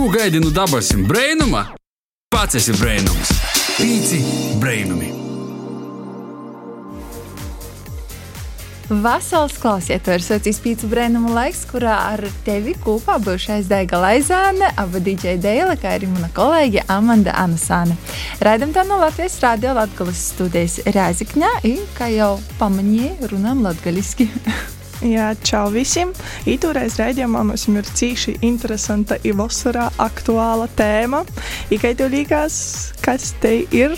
Ko gaidi no dabasim brainuma? Pats esi brainums. Pīci brainumi. Vasaras klausieties, Socijas pīcis brēnuma laiks, kurā ar tevi kopā būšais Daiga Laizāne, aba DJ Dēle, kā arī mana kolēģe Amanda Anasāne. Raidam tā no Latvijas Rādio Latgalas studijas Rēzikņā, un, kā jau pamanīja, runām latgaliski. Jā, čau visiem! Itūreiz raidījumā mums ir cīši interesanta un vasarā aktuāla tēma. Ikai tev liekas, kas te ir?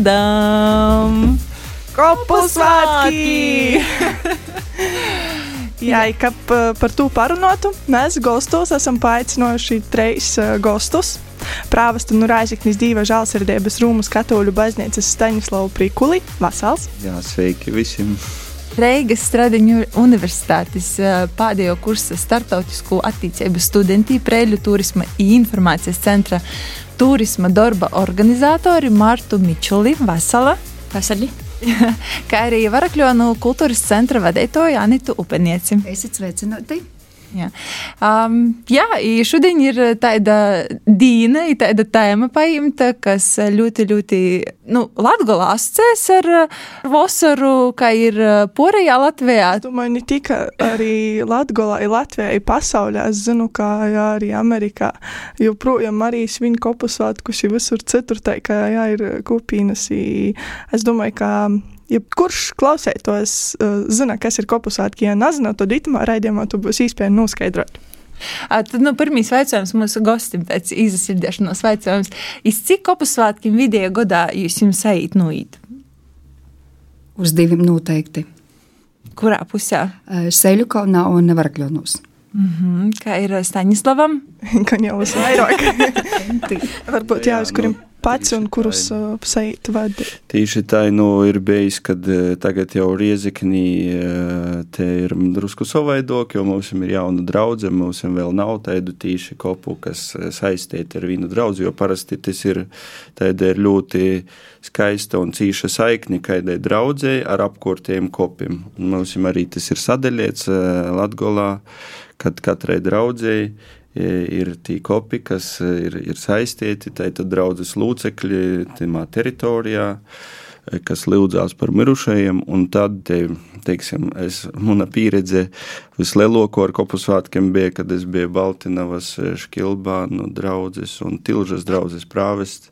Dam! Kopu svētki! Jā, kā par to parunātu, mēs gastos esam paaicinājuši trīs uh, gastus. Prāvestu no Rāzaknis diva žēlsirdības Rūmas katoļu baznīcas Staņislavu Prikuli. Vasals! Jā, sveiki visiem! Reigas Stradiņu universitātes pēdējo kursa starptautisko attīstību studenti Prēļu turisma informācijas centra turisma darba organizatori Martu Mičuli Vasala. Vasarļi! kā arī Varakļonu kultūras centra vadītāju Anitu Upenieci. Esiet sveicināti! Jā, um, jā šodien ir tāda dīna, tāda tēma paimta, kas ļoti, ļoti, nu, Latgolā asociēs ar vasaru, kā ir porējā Latvijā. Domāju, ne tikai arī Latgolā, ir Latvijā, ir pasaulē, es zinu, kā jā, arī Amerikā, joprojām arī svin kopusvētkus, ir visur citur, tā kā jā, ir kopīnas, es domāju, ka jebkurš klausētos uh, zina, kas ir kopusvētki. Ja nezina, tad itamā raidījumā tu būs iespēja noskaidrot. Tad nu, pirmīs jautājums mūsu gostim pēc izsirdēšanās jautājums. Iz cik kopusvētkiem vidēja gadā jūs jums ejat noīt? Uz diviem noteikti. Kurā pusē? Seļu kalnā un Varakļonos. Mm -hmm. Kā ir Staņislavam? Gan jau uz vairāk. Varbūt jā, uz kuriem pats un kurus uh, sajūt vadi. Tīši tā nu, ir bijis, kad uh, tagad jau rieziknī uh, te ir drusku savaidok, jo mums ir jauna draudze, mums vēl nav tādu tīši kopu, kas saistīti ar vienu draudzi, jo parasti tas ir, tāda ir ļoti skaista un cīša saikni kaidai draudzēji ar apkurtiem kopiem. Mums arī tas ir sadalīts Latgolā, kad katrai draudzēji ir tie kopi, kas ir, ir saistīti, tad draudzes locekļi tajā teritorijā, kas lūdzās par mirušajiem, un tad, te, teiksim, es, mana pieredze vislielāko ar kopu svētkiem bija, kad es biju Baltinavas škilbā no nu, draudzes un Tilžas draudzes prāvests,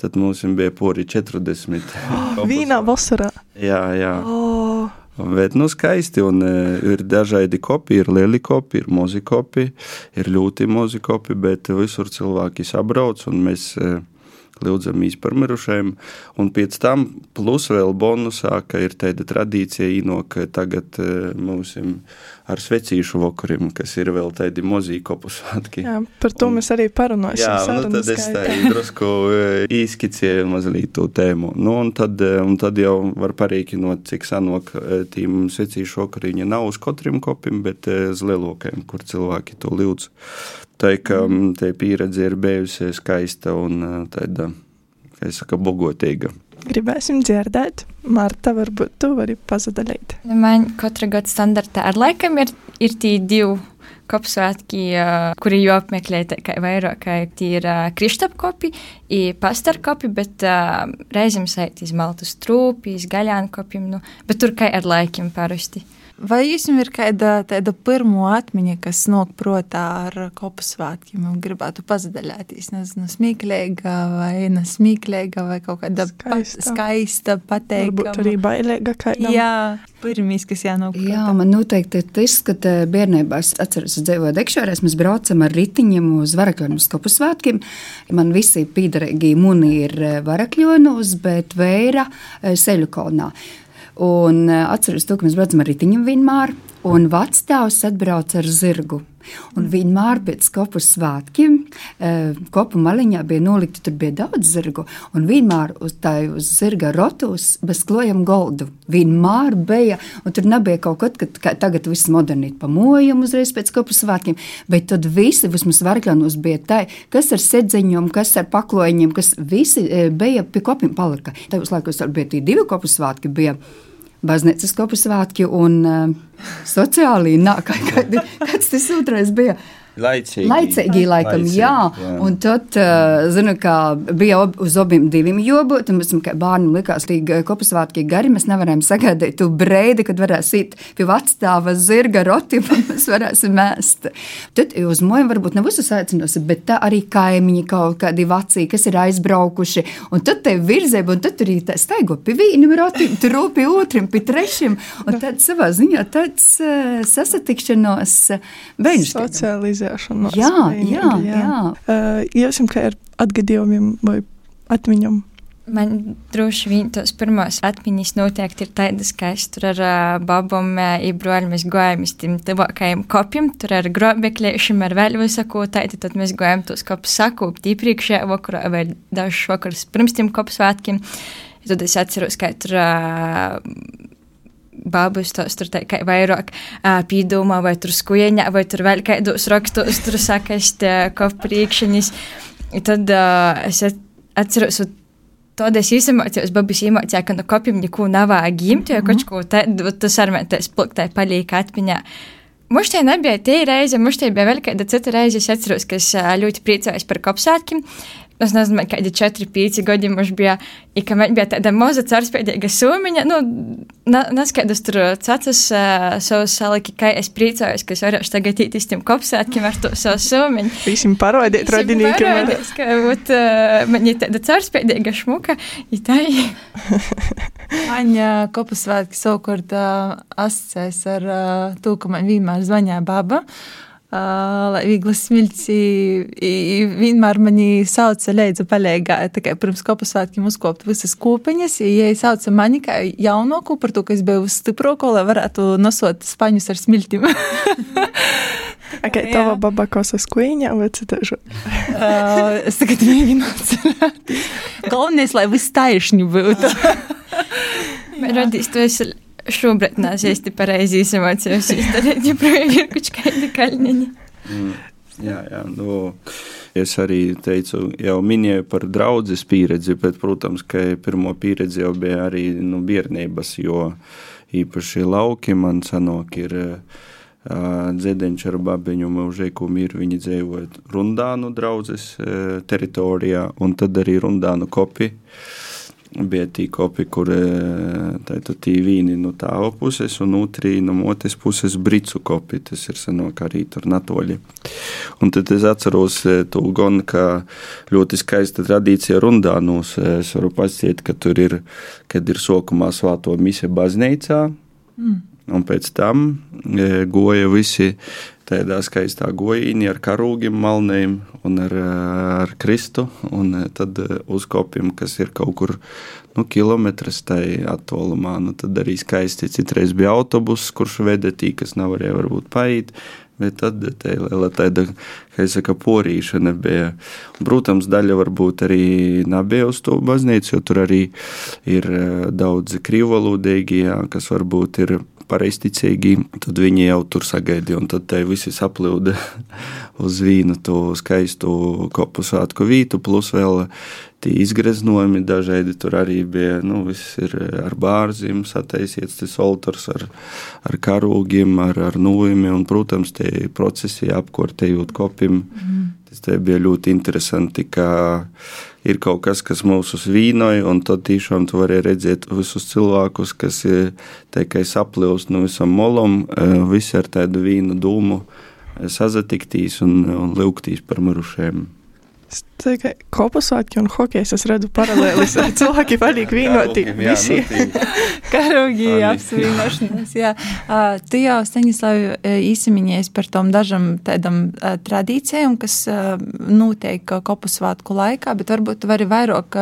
tad mums bija pori 40. Vīnā vasarā? Jā, jā. Oh. Bet nu, skaisti, un uh, ir dažādi kopi, ir lieli kopi, ir mazi kopi, ir ļoti mazi kopi, bet visur cilvēki sabrauc un mēs uh, lūdzamies par mirušajiem. Un pēc tam plus vēl bonusā, ka ir tāda tradīcija īnok tagad uh, mums ar svecīšu vakariem, kas ir vēl tādi mozīki kopu svētki. Jā, par to un, mēs arī parunāsim. Jā, nu, tad es tā drusku īskicēju mazliet to tēmu. Nu, un, tad, un tad jau var parīkinot, cik sanok tīm svecīšu vakariņa nav uz katrim kopim, bet uz lielokajiem, kur cilvēki to lūdz. Tā kā mm. te pieredze ir bijusi skaista un tāda, kā es saku, bogotīga. Gribēsim dzirdēt, Marta, varbūt tu vari pazudalīt. Man katra gada standartā ar laikam ir, ir tī divi kopsvētki, kuri jau apmeklē kā vairāk, kā tie ir kristapkopi, pastarkopi, bet uh, reizēm saiti iz maltus trūpi, iz gaļānkopim, nu, bet tur kā ar laikiem parasti. Vai jums ir kāda tāda pirmā atmiņa, kas nāk prātā ar kopu svētkiem? Gribētu pazudināties, nezinu, smieklīga vai nesmieklīga vai kaut kāda skaista, skaista pateikta. Varbūt arī bailīga kādam. Jā, pirmīs, kas jānāk prātā. Jā, man noteikti ir tas, ka bērnībā es atceros, es dzīvoju Dekšorēs, mēs braucam ar ritiņiem uz Varakļonu uz kopu svētkiem. Man visi pīdarīgi muni ir Varakļonos, bet vēra Seļu kalnā. Un eh, atceros to, ka mēs braucam ar riteņiem vienmēr, un vecāks atbrauc ar zirgu. Un vienmēr pēc kopu svētkiem, eh, kopu maliņā bija nolikta, tur bija daudz zirgu, un vienmēr uz tā uz zirga rotos bez klojam goldu. Vienmēr bija, un tur nebija kaut kas, ka tagad viss modernīt pamojumu uzreiz pēc kopu svētkiem, bet tad visi, vismaz varganos bija tā, kas ar sedzeņiem, kas ar paklojiņiem, kas visi eh, bija pie kopiem palika. Tajos laikos bija tie divi kopu svētki, bija baznīcas kopu svētki un uh, sociālī. Nā, kā, kā, kāds tas otrais bija? Laicīgi. Laicīgi, laikam, Laicīgi, jā. jā. Un tad, uh, zinu, kā bija ob, uz abiem diviem jobūt, un mēs, kā bērnam likās, ka kopasvētki gari, mēs nevarējām sagaidīt tu breidi, kad varēs iet pie vecstāva zirga roti, un mēs varēsim mēst. Tad uz mojiem varbūt nav uzsaicinosi, bet tā arī kaimiņi kaut kādi vecī, kas ir aizbraukuši, un tad te virzēba, un tad tur ir tā staigo pie vīnam rotim, tur rūpi otrim, pie trešim, un tad savā ziņā tāds uh, sasatikšanos uh, bērnišķīgam. Socializēšana. Jā, jā, jā. Uh, Iesim, kā ar atgadījumiem vai atmiņām. Man droši vien tos pirmos atmiņas noteikti ir tādas, ka es tur ar uh, babam ībroļu mēs gājām uz tiem tuvākajiem kopiem, tur ar grobekļiešiem, ar vēl visaku tādi, tad mēs gājām tos kopus sakūpt īpriekšējā vakarā vai dažus vakarus pirms tiem kopu svētkiem. Tad es atceros, ka tur uh, bābus tos tur tā kā vairāk uh, pīdumā vai tur skujeņā vai tur vēl kādos rakstos tur sakast uh, kopu priekšņas. Tad uh, es atceros, Tad es izmācījos, babas iemācīja, ka no kopiem neko nav gimt, jo kaut ko tādu, tas ar mani tas plaktai palīk atmiņā. Mums te nebija tie reize, mums te bija vēl kāda cita reize, es atceros, ka es ā, ļoti priecājos par kopsātkiem. Es nezinu, kādi 4, 5 gadi mums bija, i ka man bija tāda maza cārspēdīga sumiņa, nu, neskaidrs tur cacas uh, savus saliki, ka es priecājos, ka es varēšu tagad īt uz tiem kopsātkiem ar to savu sumiņu. Visiem parodiet radiniekiem. ar- Parādīs, ka būt, uh, man ir tāda cārspēdīga šmuka, i tā ir. Aņa kopu svētki savukārt uh, asociēs ar uh, to, ka man vienmēr zvanīja baba. Uh, lai viegli smilci, i- i vienmēr mani sauca leidzu palīgā, tā kā pirms kopu svētkiem uzkopt visas kūpeņas, ja sauca mani kā jaunāku par to, ka es biju stiprāko, lai varētu nosot spaņus ar smiltim. Okay, tava baba kosas kuīņā vai citāžu? uh, es tagad mēģinu atcerēties. Galvenais, lai viss taisni būtu. Man radīs, tu esi šobrīd nāc īsti pareizi izmācījos izdarīt, ja projām ir kaut kāda kalniņa. Mm, jā, jā, nu, es arī teicu, jau minēju par draudzes pieredzi, bet, protams, ka pirmo pieredzi jau bija arī nu, bērnības, jo īpaši lauki man sanāk ir dzēdeņš ar babiņu mūžēku miru, viņi dzīvoja Rundānu draudzes teritorijā, un tad arī Rundānu kopi. Bija tī kopi, kur tātad tī vīni no tā puses, un otrī no otras puses bricu kopi, tas ir sanāk arī tur natoļi. Un tad es atceros eh, to gan, ka ļoti skaista tradīcija rundānos. Es varu pasciet, ka tur ir, kad ir sokumā svāto mise baznīcā, mm. un pēc tam e, goja visi tādā skaistā gojīnī ar karūgiem malnēm un ar, ar kristu, un tad uzkopjam, kas ir kaut kur nu, kilometrs tai attālumā. Nu, tad arī skaisti citreiz bija autobuss, kurš veda tī, kas nevarēja varbūt paiet. Bet tad tā liela tāda, kā jau saka, porīšana bija. Protams, daļa varbūt arī nebija uz to baznīcu, jo tur arī ir daudz krīvolūdīgi, kas varbūt ir pareizticīgi, tad viņi jau tur sagaidīja, un tad te visi saplūda uz vīnu to skaistu kopu svētku vītu, plus vēl tie izgreznojumi dažādi tur arī bija, nu, viss ir ar bārzim sataisiets, tas oltars ar, ar karūgiem, ar, ar nūjumi, un, protams, tie procesi apkortējot kopim, mm. tas te bija ļoti interesanti, ka ir kaut kas, kas mūs uzvīnoja, un tad tiešām tu vari redzēt visus cilvēkus, kas tikai saplīst no visam molam, visi ar tādu vīnu dūmu sazatiktīs un, un lūgtīs par mirušajiem. Tikai kopasvētki un hokejs es redzu paralēlis ar cilvēki palīgi vīnoti visi. Karūgi apsvīnošanas, jā. Tu jau, Staņislav, īsimiņies par tom dažam tādam tradīcijām, kas notiek kopasvētku laikā, bet varbūt tu vari vairāk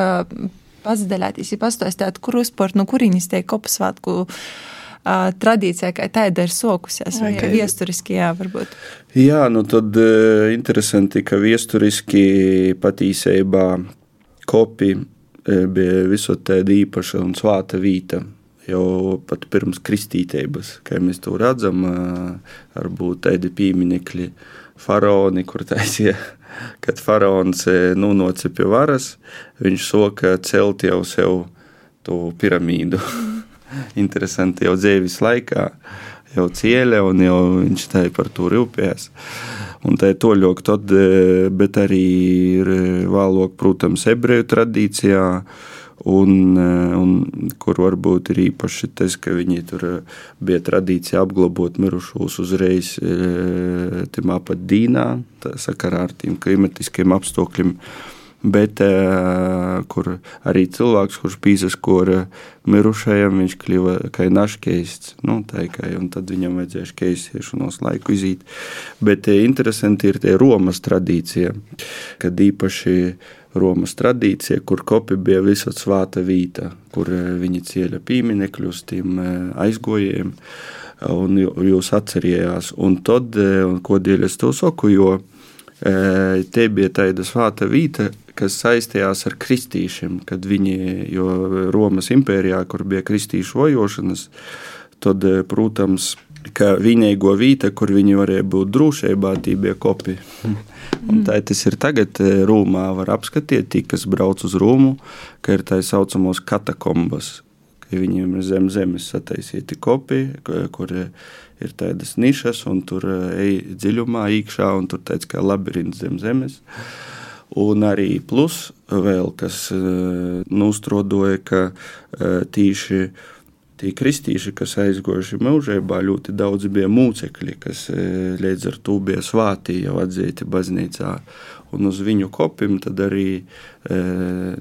pazdaļāties, ja pastāstāt, kur uzport, no kurīnis tiek kopasvētku uh, tradīcija, kā tāda ir sokusies, vai okay. viesturiski, jā, varbūt. Jā, nu tad uh, interesanti, ka viesturiski patīsībā kopi bija visot tāda īpaša un svāta vīta. Jau pat pirms kristītības, kā mēs to redzam, varbūt tādi pieminekļi faraoni, kur taisīja, kad faraons nonāca pie varas, viņš soka celt jau sev to piramīdu. Interesanti jau dzīves laikā, jau cieļa, un jau viņš tā par to rūpējās. un tā ir toļok, tad, bet arī ir vēlāk, protams, ebreju tradīcijā, un, un kur varbūt ir īpaši tas, ka viņi tur bija tradīcija apglabot mirušos uzreiz timā pat dīnā, tā sakarā ar tiem klimatiskiem apstākļiem bet uh, kur arī cilvēks, kurš pīzaskora mirušajam, viņš kļuva kā naškeists, nu, tā kā, un tad viņam vajadzēja keisiešanos laiku izīt. Bet uh, interesanti ir tie Romas tradīcija, kad īpaši Romas tradīcija, kur kopi bija visot svāta vīta, kur viņi cieļa pīminekļus tiem aizgojiem, un jūs atcerījās, un tad, un ko dēļ es to saku, jo te bija tāda svāta vīta, kas saistījās ar kristīšiem, kad viņi, jo Romas impērijā, kur bija kristīšu vojošanas, tad, eh, protams, ka vienīgo vīta, kur viņi varēja būt drošībā, bija kopi. Un tā tas ir tagad. Eh, Rūmā var apskatīt, tie, kas brauc uz Rūmu, ka ir tā saucamos katakombas, ka viņiem ir zem zemes sataisīti kopi, kur ir tādas nišas, un tur eh, ej dziļumā iekšā, un tur tāds kā labirints zem zemes. Un arī plus vēl, kas uh, nostrodoja, ka uh, tīši tie kristīši, kas aizgojuši mūžībā, ļoti daudz bija mūcekļi, kas uh, līdz ar to bija svātī jau atzīti baznīcā. Un uz viņu kopiem tad arī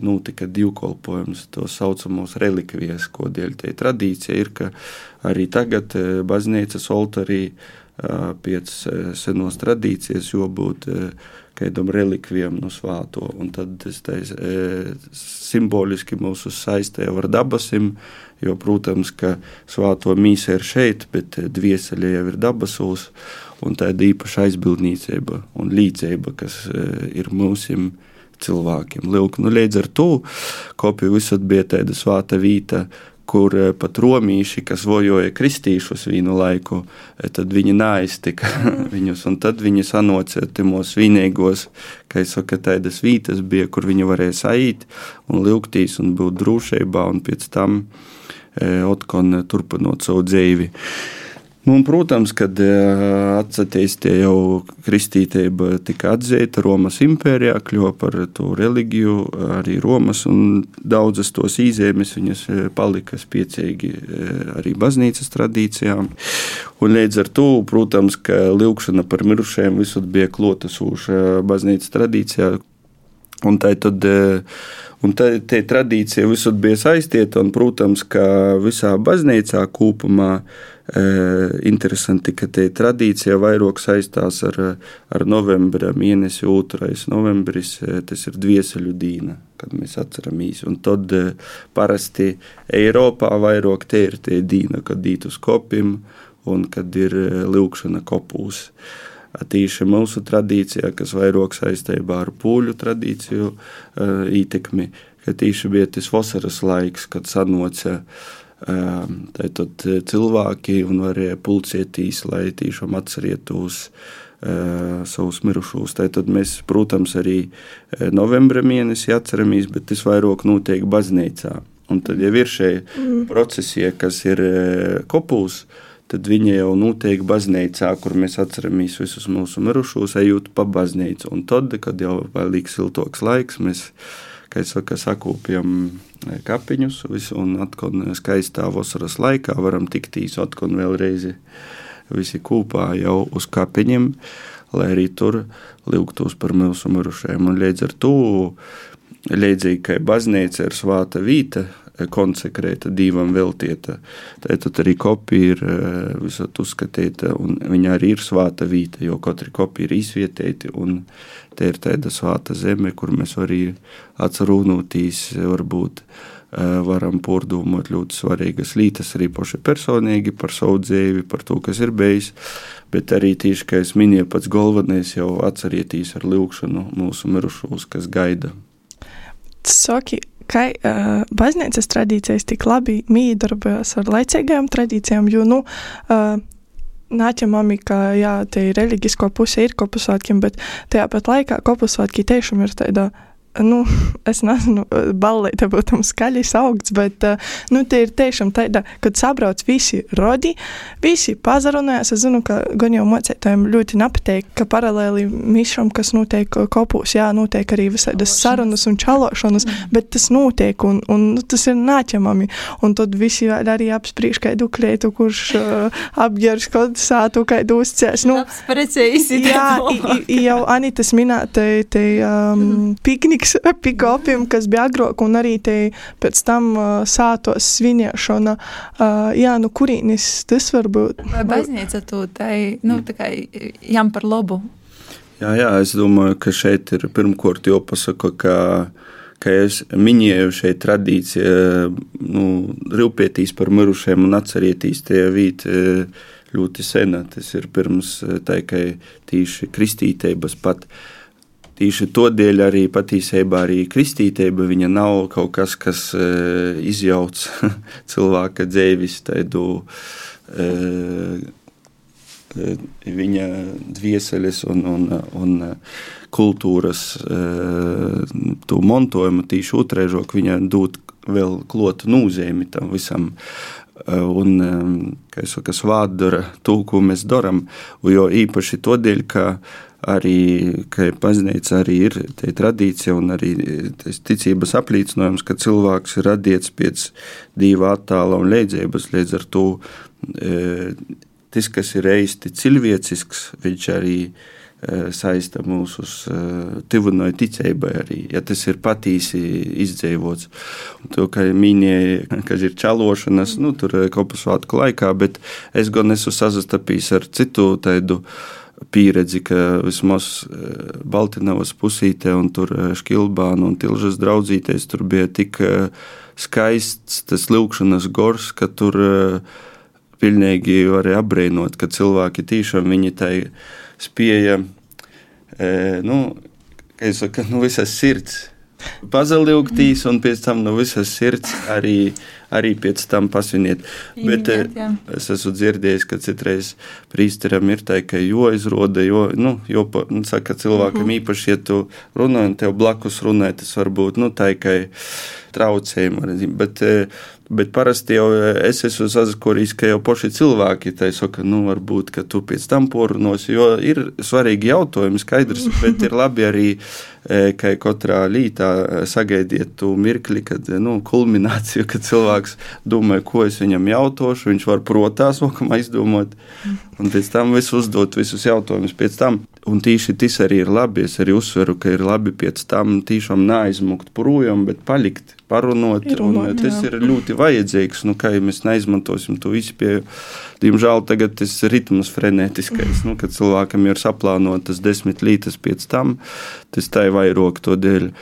notika divkolpojums, to saucamos relikvijas, ko dēļ tie tradīcija ir, ka arī tagad baznīcas oltarī pēc senos tradīcijas jābūt kādam relikvijam no svāto. Un tad tas tais, e, simboliski mūsu saistē ar dabasim, jo, protams, ka svāto mīsa ir šeit, bet dvieseļie jau ir dabasos, un tāda īpaša aizbildnīcība un līdzība, kas ir mūsim cilvēkiem. Lūk, nu, līdz ar to kopija visur bija tāda svāta vīta, kur eh, pat romīši, kas vojoja kristīšus vīnu laiku, eh, tad viņi neaiztika viņus, un tad viņi sanocēja timos vienīgos, kā es saku, tādas vītas bija, kur viņi varēja saīt un lūgtīs un būt drūšībā, un pēc tam e, otkon turpinot savu dzīvi. Nu, un, protams, kad atcerieties, jau kristītība tika atzīta Romas impērijā, kļuva par to reliģiju, arī Romas, un daudzas tos īzēmes viņas palika spiecīgi arī baznīcas tradīcijām. Un līdz ar to, protams, ka lūkšana par mirušajiem visur bija klotasūša baznīcas tradīcijā. Un tā tad, un tā, tā tradīcija visur bija saistīta, un, protams, ka visā baznīcā kopumā Interesanti, ka tie tradīcija vairāk saistās ar, ar novembra mēnesi, 2. novembris, tas ir dvieseļu dīna, kad mēs atceramies. Un tad parasti Eiropā vairāk tie ir tie dīna, kad dīt uz kopim un kad ir lūkšana kopūs. Tīši mūsu tradīcijā, kas vairāk saistībā ar pūļu tradīciju ietekmi, ka tīši bija tas vasaras laiks, kad sanoca Tātad cilvēki un varēja pulcētīs, lai tiešām atcerietos savus mirušos. Tātad mēs, protams, arī novembra mēnesī atceramies, bet tas vairāk notiek baznīcā. Un tad jau ir šie mm. procesi, kas ir kopūs, tad viņi jau notiek baznīcā, kur mēs atceramies visus mūsu mirušos, ejot pa baznīcu. Un tad, kad jau paliek siltoks laiks, mēs kā es saku, sakūpjam e, kapiņus, visu, un atkal skaistā vasaras laikā varam tiktīs atkal vēlreiz visi kopā jau uz kapiņiem, lai arī tur lūgtos par mūsu mirušajiem. Un līdz ar to, līdzīgi kā baznīca ir svāta vīta, konsekrēta, divam veltīta. Tad arī kopija ir e, visot uzskatīta, un viņa arī ir svāta vīta, jo katra kopija ir izvietēta, un te ir tāda svāta zeme, kur mēs arī atcerūnotīs varbūt e, varam pārdomāt ļoti svarīgas lietas, arī paši personīgi par savu dzīvi, par to, kas ir bijis. Bet arī tieši, kā es minēju, pats galvenais jau atcerieties ar lūkšanu mūsu mirušos, kas gaida. Saki, kā uh, baznīcas tradīcijas tik labi mīdarbojas ar laicīgajām tradīcijām, jo, nu, uh, Nāķamami, ka jā, te ir reliģisko puse ir kopusvētkiem, bet tajā pat laikā kopusvētki tiešām ir tāda nu, es nezinu, balīti būtu skaļi saukts, bet nu, tie ir tiešām tāda, kad sabrauc visi rodi, visi pazarunājās. Es zinu, ka gan jau mocētājiem ļoti nepatīk, ka paralēli mišam, kas notiek kopūs, jā, notiek arī visādas sarunas un čalošanas, mm. bet tas notiek un, un nu, tas ir nāķemami. Un tad visi arī apspriež kādu kleitu, kurš uh, apģērbs kaut sātu, kādu uzcēs. Nu, Precīzi. Jā, i, i, jau Anitas minēta, te um, mm. pikniks Rīgas pikopiem, kas bija agrāk, un arī te pēc tam uh, sātos svinēšana. Uh, jā, nu kurīnis tas var būt? Vai baznīca tu tai, nu, tā kā jām par labu? Jā, jā, es domāju, ka šeit ir pirmkārt jāpasaka, ka ka es minēju šeit tradīciju, nu, rūpēties par mirušiem un atcerieties tie vīti ļoti sena. Tas ir pirms tā, ka tīši kristītības pat. Uh, Tīši to dēļ arī patiesībā arī kristītība nav kaut kas, kas e, izjauc cilvēka dzīves tādu. E, e, viņa dvieseles un, un, un kultūras to montojumu tīši otrēžo, ka viņa dod vēl klotu nozīmi tam visam. Un, kā es saku, svādu dara to, ko mēs darām, jo īpaši to dēļ, ka uh, arī baznīca arī ir tradīcija un arī ticības apliecinājums, ka cilvēks ir radīts pēc divu attēla un leidzības. Līdz ar to e, tas, kas ir īsti cilvēcisks, viņš arī e, saista mūsu e, tuvinoja ticībai arī, ja tas ir patīsi izdzīvots. To, ka minēja, ka ir čalošanas, nu, tur kopus svētku laikā, bet es gan esmu sazastapījis ar citu tādu pieredzi, ka vismaz eh, Baltiņavas pusītē un tur eh, Škilbāna un Tilžas draudzīties tur bija tik eh, skaists tas lūkšanas gors, ka tur pilnīgi varēja apbrīnot, ka cilvēki tiešām viņi tai spēja, nu, kā es saku, nu visas sirds pazalīgtīs un pēc tam no visas sirds arī, arī pēc tam pasviniet. Bet jā, jā. es esmu dzirdējis, ka citreiz prīsteram ir tā, ka jo izroda, jo, nu, jo nu, saka cilvēkam mm īpaši, ja tu runā un tev blakus runē, tas var būt, nu, tā, ka traucējumi, bet Bet parasti jau es esmu sazakorījis, ka jau paši cilvēki tā saka, nu, varbūt, ka tu pēc tam porunos, jo ir svarīgi jautājumi, skaidrs, bet ir labi arī E, ka katrā lītā e, sagaidiet to mirkli, kad nu, kulmināciju, kad cilvēks domā, ko es viņam jautāšu. Viņš var protās, sākumā izdomāt, un pēc tam visu uzdot visus jautājumus pēc tam. Un tīši tas arī ir labi. Es arī uzsveru, ka ir labi pēc tam tiešām neaizmukt projām, bet palikt, parunot. Runāt, tas jā. ir ļoti vajadzīgs. Nu, kā jau mēs neizmantosim to visu pie Diemžēl tagad tas ritms frenētiskais, nu, kad cilvēkam ir saplānotas desmit lītas pēc tam, tas tai vairāk to dēļ e,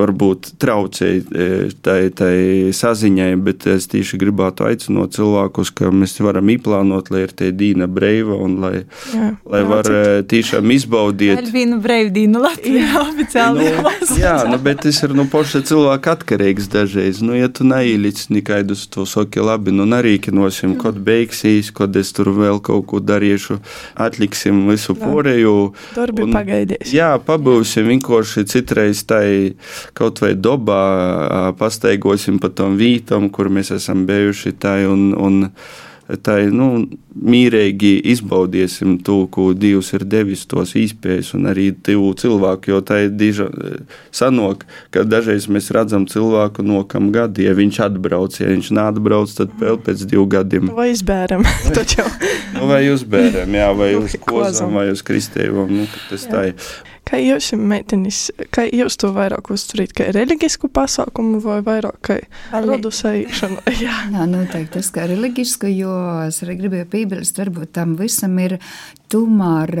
varbūt traucēja e, tai, tai saziņai, bet es tieši gribētu aicinot cilvēkus, ka mēs varam īplānot, lai ir tie dīna breiva un lai, jā, lai var jā, e, tiešām izbaudiet. Elvīnu breivdīnu Latvijā oficiāli. Nu, jā, nu, bet tas ir nu poša cilvēka atkarīgs dažreiz. Nu, ja tu neīlic nikaidus to soki labi, nu narīkinosim, kaut beigsies darījis, kad es tur vēl kaut ko darīšu. Atliksim visu pārējo. Darbi pagaidīs. Jā, pabūsim vienkārši citreiz tai kaut vai dobā, pasteigosim pa tom vītam, kur mēs esam bijuši tai un, un tai nu, mīrīgi izbaudīsim to, ko Dievs ir devis, tos īspējas un arī divu cilvēku. Jo tā ir diža sanok, ka dažreiz mēs redzam cilvēku nokam gadi, ja viņš atbrauc, ja viņš neatbrauc, tad vēl pēc divu gadiem. Vai izbēram? nu, vai uzbēram, jā, vai uz kozam, vai uz kristējumu. Nu, tas tā ir. Kā jūs, meitenis, kā jūs to vairāk uzturat, kā reliģisku pasākumu vai vairāk kā rodu saīšanu? Jā, Nā, noteikti tas kā reliģisku, jo es arī gribēju piebilst, varbūt tam visam ir tomēr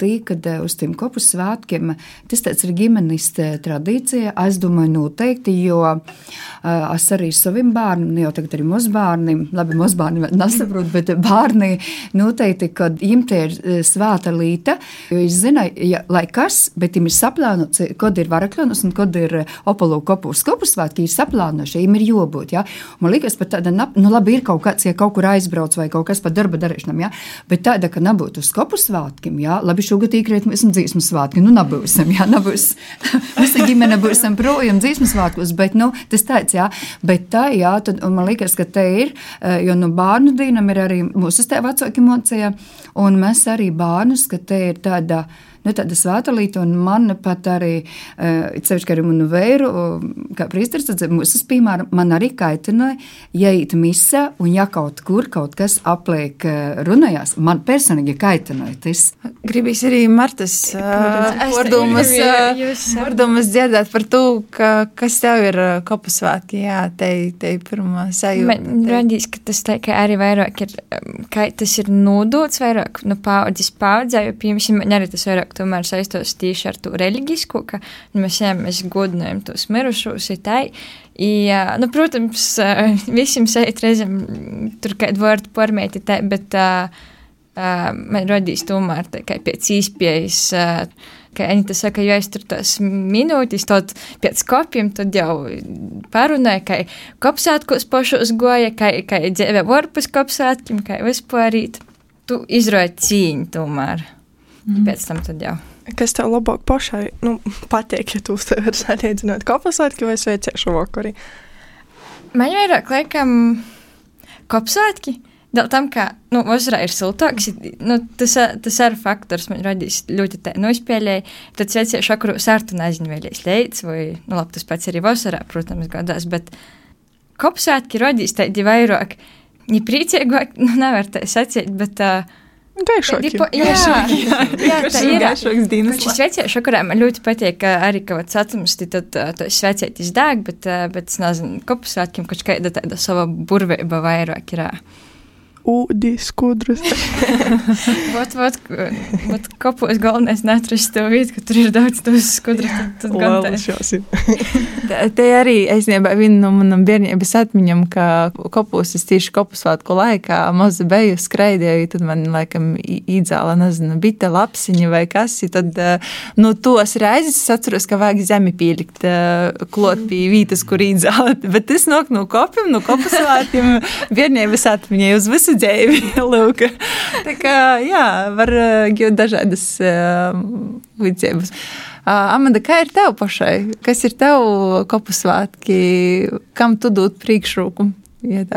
tī, kad uz tiem kopu svētkiem, tas tāds ir ģimenes tradīcija, es domāju noteikti, jo es arī saviem bērniem, jau tagad arī mazbērniem, labi, mazbērni nesaprot, bet bērni noteikti, kad viņiem te ir svēta līta, jo es zinu, ja, lai kas, bet viņiem ir saplānots, kad ir varakļonas un kad ir eh, opolu kopu skopu svētki, ir saplānoši, viņiem ir jābūt. Ja? Man liekas, pat tāda, nu labi, ir kaut kāds, ja kaut kur aizbrauc vai kaut kas par darba darīšanām, ja? bet tāda, ka nebūtu skopu kopu svētkiem, jā, labi, šogad īkrēt mēs esam dzīsmu svētki, nu nebūsim, jā, nebūs, visa ģimene būsim projām dzīsmu svētkos, bet, nu, tas tāds, jā, bet tā, jā, tad, man liekas, ka te ir, eh, jo, nu, bārnu dīnam ir arī mūsu te vecāki mocīja, un mēs arī bārnus, ka te ir tāda, uh, nu, tāda svētulīte, un man pat arī, ceļš, ka arī manu vēru, kā prīsters, tad mūsu piemēram, man arī kaitināja, ja īt misā, un ja kaut kur kaut kas apliek runājās, man personīgi kaitināja tas. Gribīs arī Martas vārdumas, vārdumas dzirdēt par to, ka, kas tev ir kopusvētki, jā, te, te pirmā sajūta. Man radīs, ka tas tā kā arī vairāk ir, ka tas ir nodots vairāk, nu, paudzes paudzē, jo, piemēram, man arī tas vairāk vairāk saistos tieši ar to reliģisko, ka mēs, jā, mēs godinājam tos mirušos. I, nu, protams, visiem šeit reizēm tur kādu vārdu pārmēti, bet uh, uh, man radīs tomēr kā pēc īspējas. Uh, Kā Anita saka, ja es tur tās minūtes, tad pēc kopiem tad jau parunāja, ka kopsētkos pašos goja, ka, ka dzīve varpus kopsētkim, ka vispārīt. Tu izrādi cīņu tomēr. Mm. Pēc tam tad jau. Kas tev labāk pašai nu, patīk, ja tu to vari salīdzināt kopsvētki vai svētciešu vakarī? Man vairāk liekam kopsvētki. Dēļ tam, ka nu, vasarā ir siltāks, nu, tas, tas ir faktors, man radīs ļoti tā nospēlēji. Tad svētciešu vakarā sārtu nezinu, vai līdz leids, vai, nu, labi, tas pats arī vasarā, protams, gadās, bet kopsvētki radīs tādi vairāk, ja priecīgāk, nu, nevar tā sacīt, bet uh, Gaišāk, jā, jā, jā, jā, tā ir. Gaišāks dienas. Šis veciešu, kurā man ļoti patīk, ka arī, ka vats atmusti, tad to svecietis dēg, bet, bet es nezinu, kopusvētkiem, kaut kāda tāda sava burvība vairāk ir. Uh, ūdī skudras. Vat, vat, vat kopos galvenais netrast to vietu, ka tur ir daudz tos skudras, tad, tad gan tā. te arī es nebā viena no manam bērnības atmiņam, ka kopos es tieši kopusvētku laikā maza beju skraidēju, tad man laikam īdzāla, nezinu, bita lapsiņa vai kas, tad, nu, tos reizes es atceros, ka vajag zemi pielikt klot pie vītas, kur īdzāla, bet tas nok no kopiem, no kopusvētkiem bērnības atmiņai uz visu dzīvi. Lūk. Tā kā, jā, var būt dažādas līdzības. Uh, Amanda, kā ir tev pašai? Kas ir tev kopusvētki? Kam tu dod priekšroku?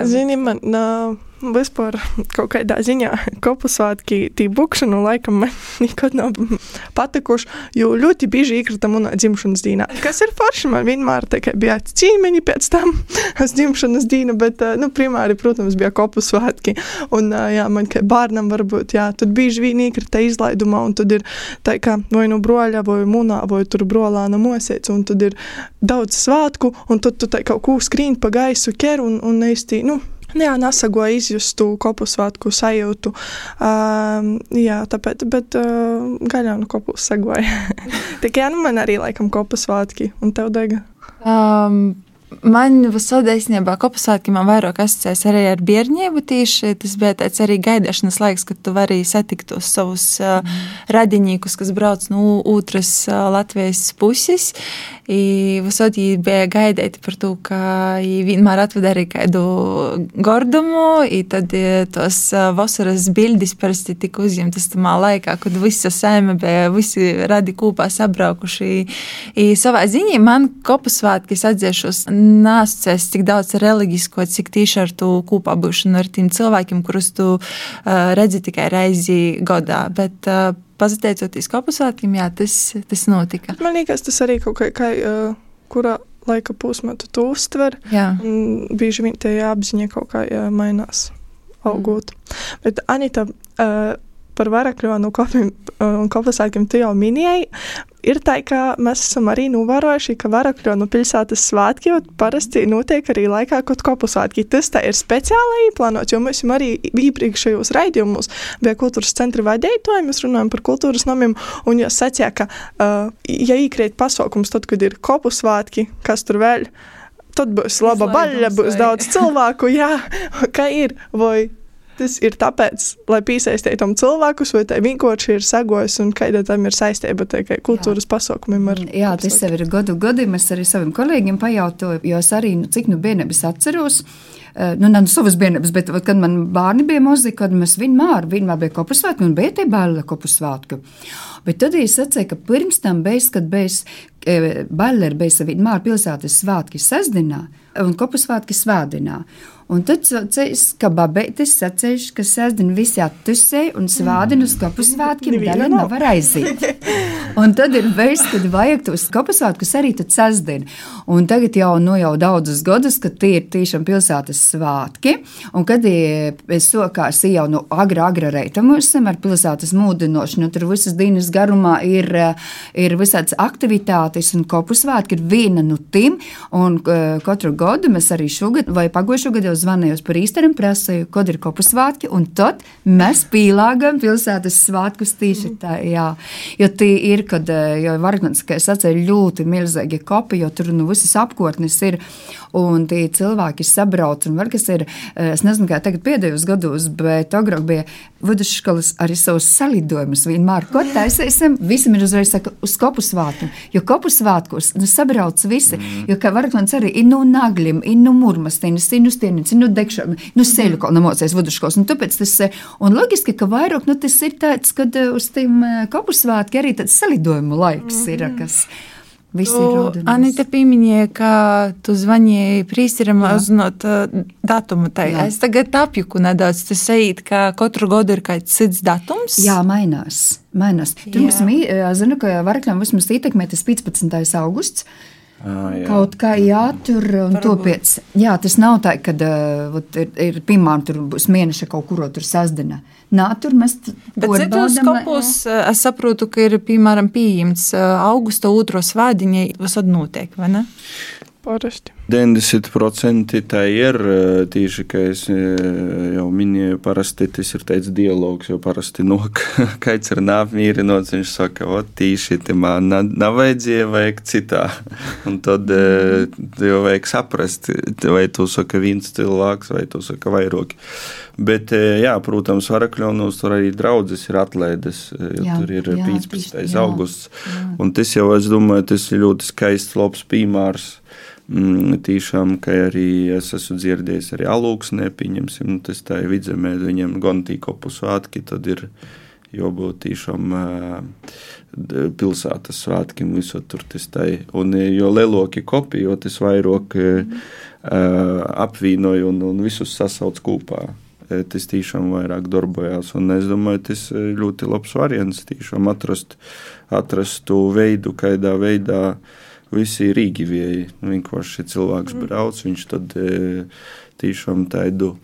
Zini, man. Uh vispār kaut kādā ziņā kopusvētki, tī bukšanu laikam man nekad nav patikuši, jo ļoti bieži iekrita manā dzimšanas dienā. Kas ir forši, man vienmēr tā kā bija cīmeņi pēc tam uz dzimšanas dienu, bet, nu, primāri, protams, bija kopusvētki. Un, jā, man kā bērnam varbūt, jā, tad bieži vien iekrita izlaidumā, un tad ir tā kā vai nu broļa, vai munā, vai tur brolāna mosēts, un tad ir daudz svētku, un tad tu tā kaut ko skrīn pa gaisu ker, un, un īsti, nu, jā, nesagoja izjustu kopus svētku sajūtu. Um, jā, tāpēc, bet uh, gaļā no kopus sagoja. Tikai nu, man arī laikam kopus svētki, un tev dega. Um, Man īstenībā kopasvētki man vairāk asociēs arī ar bērnību tieši. Tas bija tāds arī gaidīšanas laiks, kad tu vari satikt tos savus mm. radinīkus, kas brauc no otras Latvijas puses. Visādi bija gaidīti par to, ka vienmēr atveda arī kādu gordumu, tad tos vasaras bildes parasti tika uzņemtas tamā laikā, kad visa saime bija, visi radi kopā sabraukuši. I savā ziņā man kopasvētki atdziešos nesas tik daudz reliģisko, cik tieši ar to kopā būšanu ar tiem cilvēkiem, kurus tu uh, redzi tikai reizi gadā. Bet, uh, Pateicoties kopusvētkiem, jā, tas, tas notika. Man liekas, tas arī kaut kā, kā uh, kurā laika posmā tu to uztver. Jā. Bieži vien tie apziņa kaut kā jā, mainās, augot. Mm. Bet Anita, uh, par varakļonu kopiem un kopasākiem tu jau minēji. Ir tā, ka mēs esam arī novērojuši, ka varakļonu pilsētas svētki jau parasti notiek arī laikā, kad kopasvētki. Tas tā ir speciāli plānots, jo mēs arī iepriekšējos raidījumos bija kultūras centra vadītāji, mēs runājam par kultūras namiem, un jūs sacījā, ka, uh, ja īkrīt pasaukums tad, kad ir kopasvētki, kas tur vēl, tad būs laba baļļa, būs daudz cilvēku, jā, kā ir, vai Tas ir tāpēc, lai piesaistītu tam cilvēkus, vai tā vienkārši ir sagojis un kāda tam ir saistība ar kultūras pasaukumiem. Jā, tas jau ir gadu gadiem. Es arī saviem kolēģiem pajautāju, jo es arī, nu, cik nu bērnības atceros. Uh, nu, nav savas bērnības, bet, kad man bērni bija muzika, tad mēs vienmēr, vienmēr bija kopu svētki un bija tie baila kopu svētki. Bet tad es atceru, ka pirms tam bija, kad bija e, baila ir bijis vienmēr pilsētas svētki sestdienā un kopu svētki svētdienā. Un tad es kā babētis sacīšu, ka sēžam visi attusēji un svādinu uz kopusvētkiem, daļa nevar aiziet. Un tad ir veids, kad vajag tos kopusvētkus arī tad sēžam. Un tagad jau, nu, jau daudzus gadus, kad tie ir tiešām pilsētas svētki, un kad es sokās jau no agra, agra reita mums ar pilsētas mūdinošanu, tur visas dienas garumā ir, ir visādas aktivitātes un kopusvētki ir viena no tiem, un uh, katru gadu mēs arī šogad vai pagojušo gadu jau zvanīju par īstenam, prasīju, kad ir kopu svētki, un tad mēs pīlāgam pilsētas svētkus tīši tā, jā. Jo tie ir, kad, eh, jo Vargmans, kā es atceru, ļoti milzīgi kopi, jo tur nu visas apkārtnes ir, un tie cilvēki sabrauc, un var, kas ir, eh, es nezinu, kā tagad pēdējos gados, bet agrāk bija vidusskolas arī savus salidojumus vienmēr, ko taisīsim, visam ir uzreiz saka, uz kopu svētkiem, jo kopu svētkos, nu, sabrauc visi, mm. jo, kā Vargmans arī ir no naglim, ir no murmastīnas, ir no nu, degšana, nu, seļu kaut nemocēs vidusskolas. Un tāpēc tas, eh, un loģiski, ka vairāk, nu, tas ir tāds, kad eh, uz tiem kapusvētki arī tāds salidojumu laiks mm ir, kas. Anita pieminēja, ka tu zvanīji prīsterim, lai uzzinātu uh, datumu. Tai. Es tagad apjuku nedaudz. Tas eit, ka katru gadu ir kāds cits datums. Jā, mainās. mainās. Tur mums, zinu, ka varakļiem vismaz ietekmē tas 15. augusts. Ah, jā. Kaut kā jātur un topiec. Jā, tas nav tā, ka uh, ir, ir piemēram, tur būs mēneša kaut kur tur sasdina. Tur mēs Bet citos kopos es saprotu, ka ir, piemēram, pieejams augusta otro svētdiņai, visad notiek, vai ne? Parasti. 90% tā ir tieši, kā es jau minēju, parasti tas ir tāds dialogs, jo parasti no kāds ir neapmierinots, viņš saka, o, tīši, te man nav vajadzēja, vajag citā. Un tad jau vajag saprast, vai tu saka viens cilvēks, vai tu saka vairāki. Bet, jā, protams, Varakļonos tur arī draudzes ir atlaides, jo tur ir jā, 15. Jā, augusts. Jā. Un tas jau, es domāju, tas ir ļoti skaists, labs piemērs tīšām, ka arī es esmu dzirdējis arī alūksnē, pieņemsim, nu, tas tā ir vidzemē, viņiem gan tīkopu svētki, tad ir jābūt tīšām pilsētas svētkiem, visur tur tas tā ir. Un jo leloki kopi, jo tas vairāk mm. apvīnoja un, un visus sasauc kopā. Tas tiešām vairāk darbojās, un es domāju, tas ļoti labs variants tiešām atrast, atrast to veidu, kādā veidā uh, visi Rīgivieji. Nu, vienkārši cilvēks mm. brauc, viņš tad e, tiešām tādu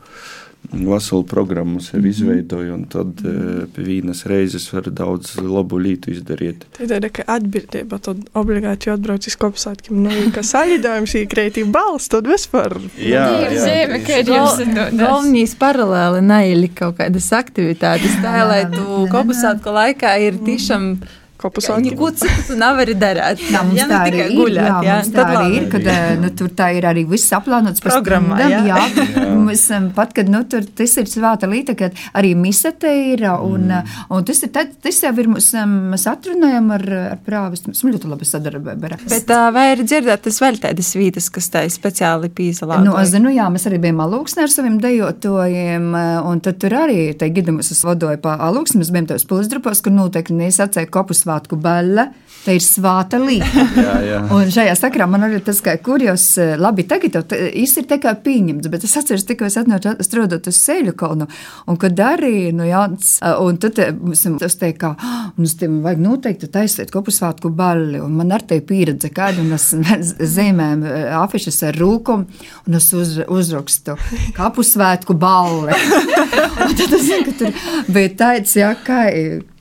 veselu programmu sev -hmm. izveidoja, un tad e, pie vienas reizes var daudz labu lietu izdarīt. Tā ir tāda atbildība, tad obligāti jāatbrauc uz kopsātkiem. Nu, ka salidojums īkrētī balss, tad vispār. Jā, jā. Zēme, ka ir jums galvenīs paralēli neili kaut kādas aktivitātes, tā, lai tu kopsātku laikā ir tiešām. Mm kopusvārki. Neko citu tu nevari darīt. Jā, mums ja, tā arī ir. Guļāt, jā, jā, mums tā arī ir, kad nu, tur tā ir arī viss aplānots programmā. Jā, jā. jā. Mēs, pat, kad nu, tur tas ir svēta līta, kad arī mise te ir, un, mm. un tas ir, tad, tas jau ir, mums, mēs atrunājam ar, ar prāvistu, mēs ļoti labi sadarbībā. Bet vai ir dzirdētas vēl tādas vītas, kas tā ir speciāli pīzalā? Nu, es zinu, jā, mēs arī bijām alūksnē ar saviem dejotājiem, un tad tur arī, te gidamus es vadoju pa alūksni, mēs bijām tos pilsdrupos, kur noteikti nesacēja kopus svētku baļļa. Tā ir svāta līnija. un šajā sakrā man arī tas, ka kurjos eh, labi tagad īsti ir tikai pieņemts, bet es atceros, tikko es atnācu strādāt uz Sēļu kalnu, un kad arī, nu, eh, un tad eh, mums tas teikt, ka, un uz tiem vajag noteikti taisīt kopusvātku baļļu, un man ar te pieredze kādu, un es zīmēm afišas ar rūkumu, un es uz, uzrakstu kapusvētku balli. un tad es zinu, ka tur bija tāds, jā, kā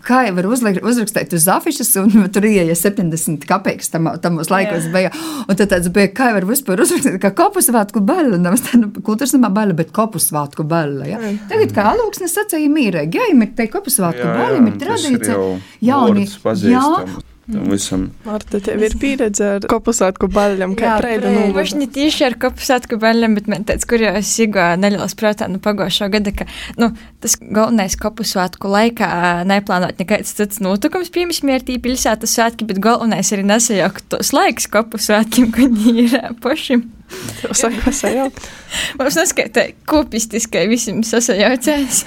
kā jau var uzlikt, uzrakstīt uz afišas, un tur ieeja 70 kapeikas tam, tamos laikos bija. Un tad tāds bija, kā jau var vispār uzrakstīt, kā kopusvātku baļu, nevis tādu kultūras namā baļu, bet kopusvātku baļu. Ja? Tagad kā alūksnes sacīja mīrēgi, jā, ir te kopusvātku baļu, ir tradīcija. Jauni, jā, tam visam. Marta, tev ir pieredze ar kopusātku baļļam, kā preida Viņš novada. ne tieši ar kopusātku baļļiem, bet man tāds, kur jau es iegāju neļaus prātā no pagājušā gada, ka, nu, tas galvenais kopusātku laikā neplānot nekāds cits notikums, piemēram, ir tī pilsētas svētki, bet galvenais arī nesajaukt tos laiks kopusātkiem, kad viņi ir pašiem. Tev saka, sajau. Mums neskaita kopistiskai visiem sasajaucēs.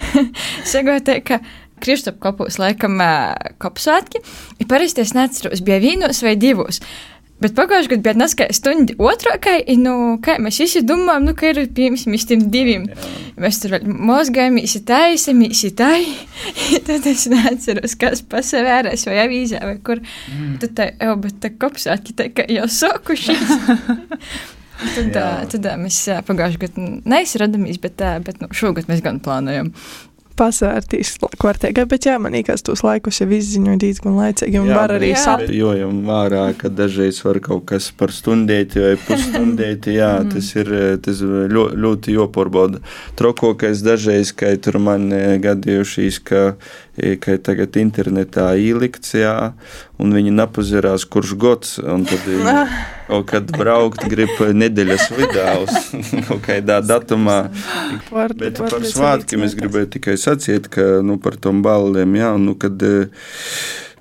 Sagotē, ka Kristap kopūs laikam kopsvētki, ir parasti es neatceros, bija vīnos vai divos. Bet pagājušajā gadā bija neskaita stundi otrākai, un, nu, kā mēs visi domājam, nu, ka ir piemēram tiem diviem. Mēs tur vēl mozgājamies, taisamies, tai. Tad es neatceros, kas pasavērēs vai avīzē vai kur. Mm. Tad tā, jau, bet tā kopsvētki tā kā jau sokušies. Tad, Jā. tad mēs pagājušajā gadā neizradamies, bet, bet nu, šogad mēs gan plānojam. Pasvērtīs kvartēgai, bet jā, man īkās tos laikus jau izziņoja diezgan laicīgi, un Jā, var arī sapīt. Jo jau vārā, ka dažreiz var kaut kas par stundēti vai pusstundēti, jā, tas ir tas ļoti, ļoti joparbauda. Trokokais dažreiz, ka tur man gadījušies, ka, eh, ka tagad internetā īlikts, jā, un viņi napazerās, kurš gods, tad kaut kad braukt grib nedēļas vidā uz kādā datumā. Var, Bet var par līdz svētkiem es gribēju tikai sacīt, ka nu, par tom ballēm, jā, nu, kad eh,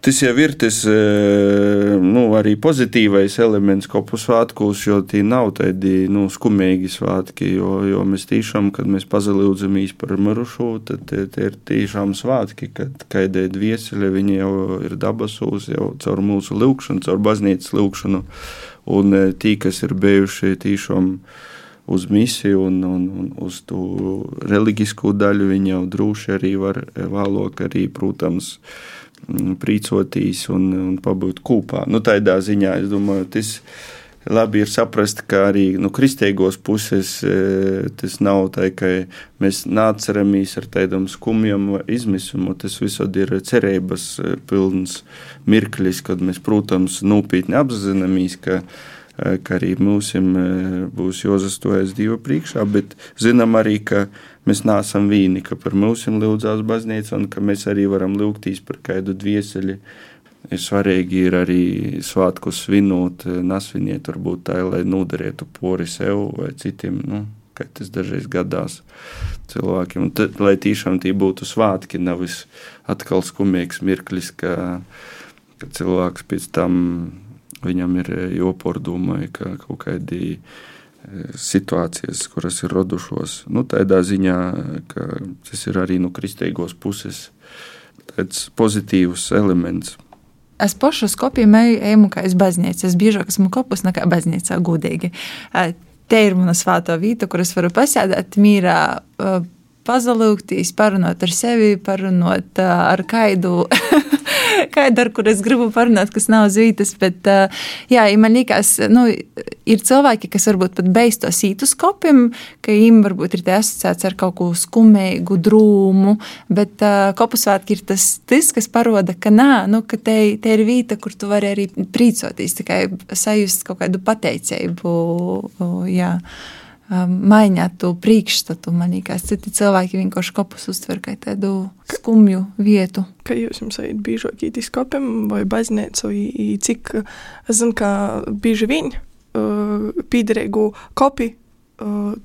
tas jau ir tas eh, nu, arī pozitīvais elements kopu svētkos, jo tie nav tādi nu, skumīgi svētki, jo, jo mēs tiešām, kad mēs pazalūdzamies par mirušo, tad tie, tie ir tiešām svētki, kad kaidēt viesuļi, viņi jau ir dabasūs, jau caur mūsu lūkšanu, caur baznīcas lūkšanu, un eh, tī, kas ir bijuši tiešām uz misiju un, un, un uz to reliģisko daļu. Viņi jau droši arī var vēlāk, arī, protams, mm, prīcotīs un, un pabūt kopā. Nu, tādā ziņā es domāju, tas labi ir saprast, ka arī no nu, kristīgos puses e, tas nav tā, ka mēs nāceramies ar tādam skumjam vai izmisumu. Tas visad ir cerības e, pilns mirklis, kad mēs, protams, nopietni apzināmies, ka e, ka arī mums būs jāzastojas Dieva priekšā, bet zinām arī, ka mēs neesam vīni, ka par mums lūdzās baznīca un ka mēs arī varam lūgtīs par kādu dvieseli. Ir svarīgi ir arī svētku svinot, nesviniet, varbūt tā, lai noderētu pori sev vai citiem. Nu, kā tas dažreiz gadās cilvēkiem. Tad, lai tiešām tie būtu svētki, nevis atkal skumīgs mirklis, ka, ka cilvēks pēc tam viņam ir jopordumai, ka kaut kādi situācijas, kuras ir radušos, nu, tādā ziņā, ka tas ir arī no kristīgos puses pozitīvs elements. Es pašu skopiju eju kā es baznīcu. Es biežāk esmu kopus nekā baznīcā gudīgi. Te ir mana svāto vieta, kur es varu pasēdēt mīrā, eh, pazalūgtīs, parunāt ar sevi, parunāt ar kaidu. Kāda ar kur es gribu parunāt, kas nav zvītas, bet jā, man liekas, nu, ir cilvēki, kas varbūt pat beidz to sītu skopim, ka viņiem varbūt ir asociēts ar kaut ko skumīgu, drūmu, bet kopusvētki ir tas, tas, kas paroda, ka nā, nu, ka te, te ir vieta, kur tu vari arī prīcoties, tikai sajust kaut kādu pateicību, jā. Maiņāt to priekšstatu. Man liekas, citi cilvēki vienkārši kopus uztver kā tādu skumju vietu. Kā jūs jums ejat biežāk īti skopim vai baznīcu, cik, es zinu, ka bieži vien uh, pīderīgu kopi uh,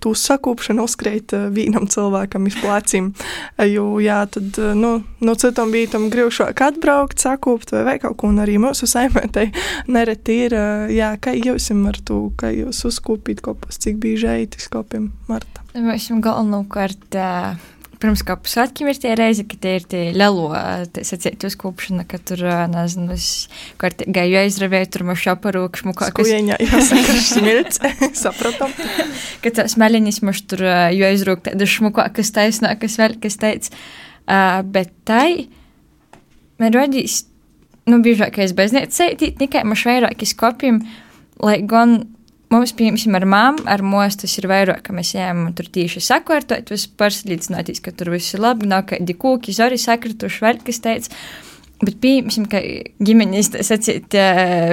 tu sakūpšanu uzkrīt vienam cilvēkam iz plecim. Jo, jā, tad, nu, no citam vītam grīvšāk atbraukt, sakūpt vai, vai kaut ko, un arī mūsu saimētai nereti ir, jā, kā jūs ar to, kā jūs uzkūpīt kopus, cik bieži ejat iz kopim, Marta? Mēs esam galvenokārt. Uh... Pirms kā pusotram ir tie reizi, kad tie ir tie lielo sacītu uzkopšana, ka tur, nezinu, es kārtīgi aizravēju, tur man šaparūkšmu kaut kas. Skujeņā, jāsaka, smilts, sapratam. Ka tās meliņas man tur jo aizrūk tādu šmuku, kas taisnā, kas vēl, kas teica. Uh, bet tai, man rodīs, nu, biežākais baznīca sētīt, tikai man švairāk izkopjam, lai gan Mums, piemēram, ar māmu, ar mūsu tas ir vairāk, ka mēs ejam tur tieši sakārtot, visu pārslīdzināties, ka tur viss ir labi, nav kādi kūki, zori sakrituši, vēl kas teica. Bet, piemēram, ka ģimenes, sacīt,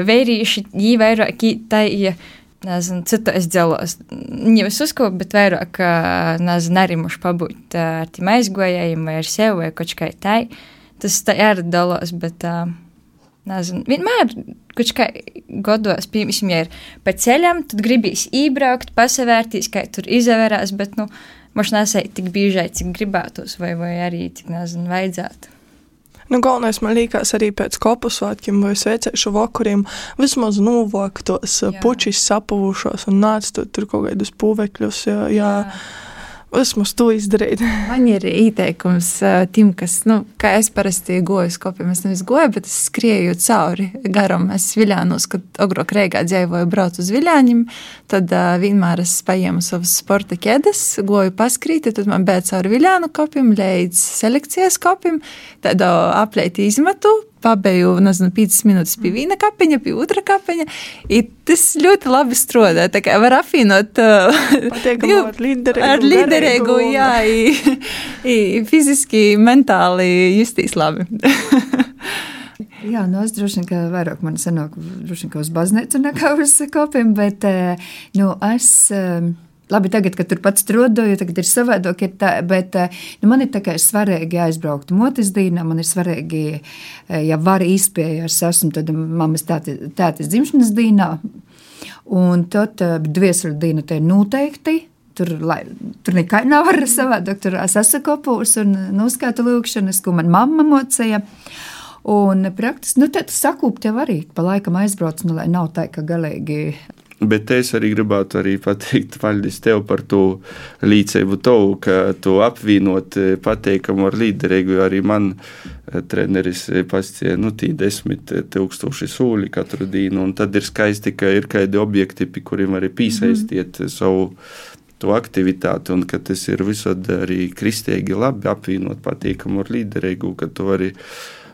vērīši, jī vairāk, tā ir, nezinu, citos dzēlos. Nevis uzkop, bet vairāk, nezinu, arī muši pabūt ar tiem aizgojējiem vai ar sevi vai kaut kā tā. Tas tā ir dalos, bet. Nezinu, vienmēr, kurš kā godos, piemēram, ja ir pa ceļam, tad gribīs ībraukt, pasavērtīs, kā tur izavērās, bet, nu, mums nesēja tik biežai, cik gribētos, vai, vai arī, cik, nezinu, vajadzētu. Nu, galvenais man liekas arī pēc kopu svētkiem vai sveicēšu vakariem vismaz novāktos puķis sapuvušos un nāc tur kaut kādus pūvekļus, jā, jā. jā Vismaz to izdarīt. Man ir ieteikums uh, tiem, kas, nu, kā es parasti goju uz kopiem, es nevis goju, bet es skrieju cauri garam. Es viļānos, kad agrāk Rīgā dzīvoju, braucu uz viļāņiem, tad uh, vienmēr es paņēmu savus sporta ķēdes, goju paskrīti, tad man bija cauri viļānu kopiem līdz selekcijas kopiem, tad uh, aplēti izmetu, pabeju nezinu, 5 minūtes pie viena kapeņa, pie otra kapeņa. Tas ļoti labi strādā. Tā kā var apvienot uh, ar līderīgu, jā, i, i, fiziski, mentāli justīs labi. Jā, nu es droši vien, ka vairāk man sanāk, droši vien, ka uz baznīcu nekā uz kopiem, bet, eh, nu, es. Um, Labi, tagad, kad tur pats strādāju, tagad ir savādāk, ir tā, bet eh, nu, man ir tikai svarīgi aizbraukt motis dienā, man ir svarīgi, eh, ja var izpēja, es esmu tad mammas tātas dzimšanas dienā, un tad eh, dviesru diena te noteikti. Tur, lai, tur nekā nav ar savādāk, tur es esmu kopūs un noskatu lūkšanas, ko man mamma mocēja. Un praktiski, nu, tad sakūpt jau arī pa laikam aizbrauc, nu, lai nav tā, ka galīgi Bet es arī gribētu arī pateikt, Vaļdis, tev par to līdzību tev, ka tu apvienot eh, pateikamu ar līderīgu, arī man eh, treneris eh, pastie, nu, tī desmit tūkstoši sūļi katru dienu, un tad ir skaisti, ka ir kādi objekti, pie kuriem arī pīsaistiet mm. savu to aktivitāti, un ka tas ir visad arī kristīgi labi apvienot patīkamu ar līderīgu, ka tu vari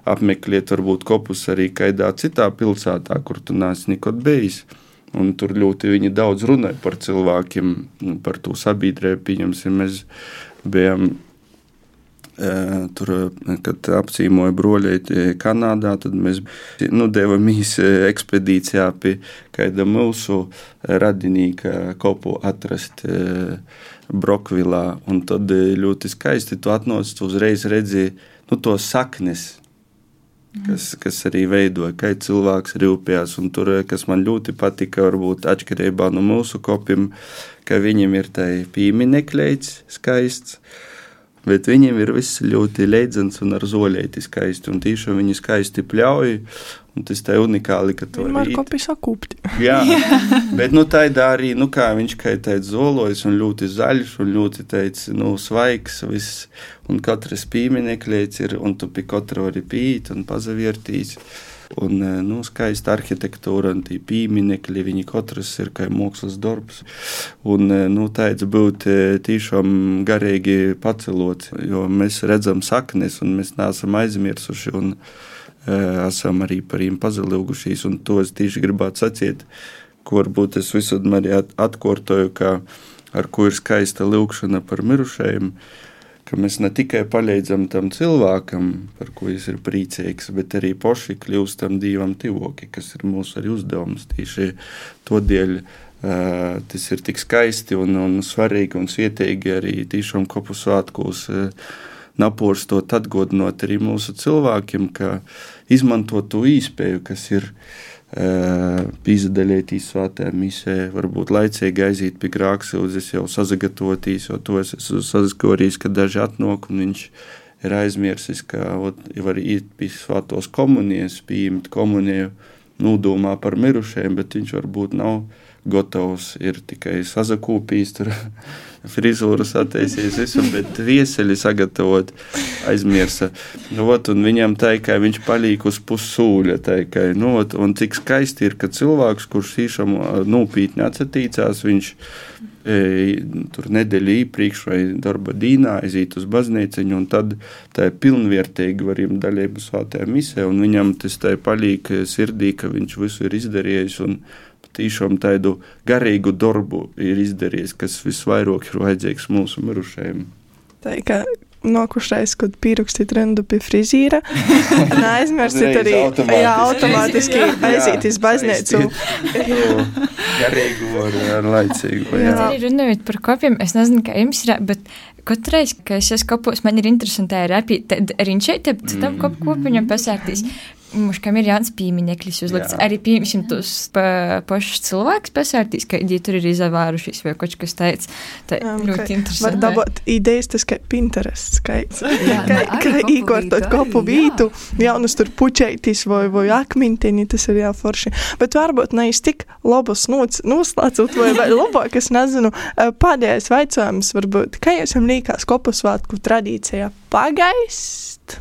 apmeklēt varbūt kopus arī kādā citā pilsētā, kur tu nāc nekad bijis. Un tur ļoti daudz runāja par cilvēkiem, par to sabiedrību. Pieņemsim, mēs bijām Tur, kad apcīmoja broļi Kanādā, tad mēs nu, devāmies ekspedīcijā pie kāda mūsu radinīka kopu atrast Brokvilā. Un tad ļoti skaisti tu atnāc, tu uzreiz redzi nu, to saknes kas, kas arī veidoja, kā cilvēks rūpējās. Tur, kas man ļoti patika, varbūt atšķirībā no mūsu kopiem, ka viņiem ir tā pieminekļs skaists. Bet viņiem ir viss ļoti leidzens un ar zoļēti skaisti. Un tiešām viņi skaisti pļauj. Un tas tā unikāli, ka to var kopijas sakūpt. Jā, bet nu, tā ir arī, nu, kā viņš tāds zolojas un ļoti zaļš un ļoti tāds, nu, svaigs. Viss, un katrs pieminekļs ir, un tu pie katra vari pīt un pazaviertīs. Un, e, nu, skaista arhitektūra un tie pieminekļi, viņi katrs ir kā mākslas darbs. Un, e, nu, tāds būt e, tiešām garīgi pacelots, jo mēs redzam saknes un mēs neesam aizmirsuši. Un, esam arī par viņiem pazilgušies. Un to es tieši gribētu sacīt, ko varbūt es visur arī atkārtoju, ka ar ko ir skaista lūkšana par mirušajiem. Ka mēs ne tikai palīdzam tam cilvēkam, par ko viņš ir priecīgs, bet arī paši kļūstam divam tivoki, kas ir mūsu uzdevums. Tieši to dēļ Uh, tas ir tik skaisti un, un svarīgi un svietīgi arī tiešām kopu svētkos. Uh, naporstot, atgādinot arī mūsu cilvēkiem, ka izmantot to īspēju, kas ir uh, izdaļētīs svētē misē, varbūt laicīgi aiziet pie grāksūdzes, jau sazagatavotīs, jo to es esmu saskorījis, ka daži atnok un viņš ir aizmirsis, ka ot, var iet pie svētos komunijas, pieņemt komuniju, nūdomā par mirušajiem, bet viņš varbūt nav gatavs, ir tikai sazakūpījis tur frizūras attaisījis, visu, bet vieseļi sagatavot aizmirsa. Nu, ot, un viņam tā kā viņš palīk uz pussūļa, tā kā, nu, ot, un cik skaisti ir, ka cilvēks, kurš īšam nūpītni atsatīcās, viņš e, tur nedēļu iepriekš vai darba dīnā aiziet uz baznīciņu, un tad tā ir pilnvērtīgi var viņam dalību svētajā misē, un viņam tas tā palīk sirdī, ka viņš visu ir izdarījis, un tiešām tādu garīgu darbu ir izdarījis, kas visvairāk ir vajadzīgs mūsu mirušajiem. Tā kā nokušais, kad pierakstīt rendu pie frizīra. Neaizmirstiet arī, automātiski. jā, automātiski aiziet uz baznīcu. Garīgu ar, ar laicīgu. Jā, jā. arī runājot par kopiem, es nezinu, kā jums ir, bet katru reizi, kad es esmu kopos, man ir interesanti arī, tad arī šeit, tam kopu kopiņam pasāktīs. Mums kam ir jauns piemineklis uzlikts. Jā. Arī pieņemsim tos pa, pašus cilvēkus pasārtīs, ka viņi tur ir izavārušies vai kaut kas tāds. Tā Jā, ļoti ka interesanti. Var dabūt idejas, tas kā Pinterest skaits. Jā, Kā, nu, arī kā kopu īkortot vītu, kopu vītu, jaunus tur puķeitis vai, vai akmintiņi, tas ir jāforši. Bet varbūt nevis tik labus noslēdzot vai, vai labāk, es nezinu, pēdējais vaicājums varbūt, kā jūs jums līkās kopu svētku tradīcijā pagaist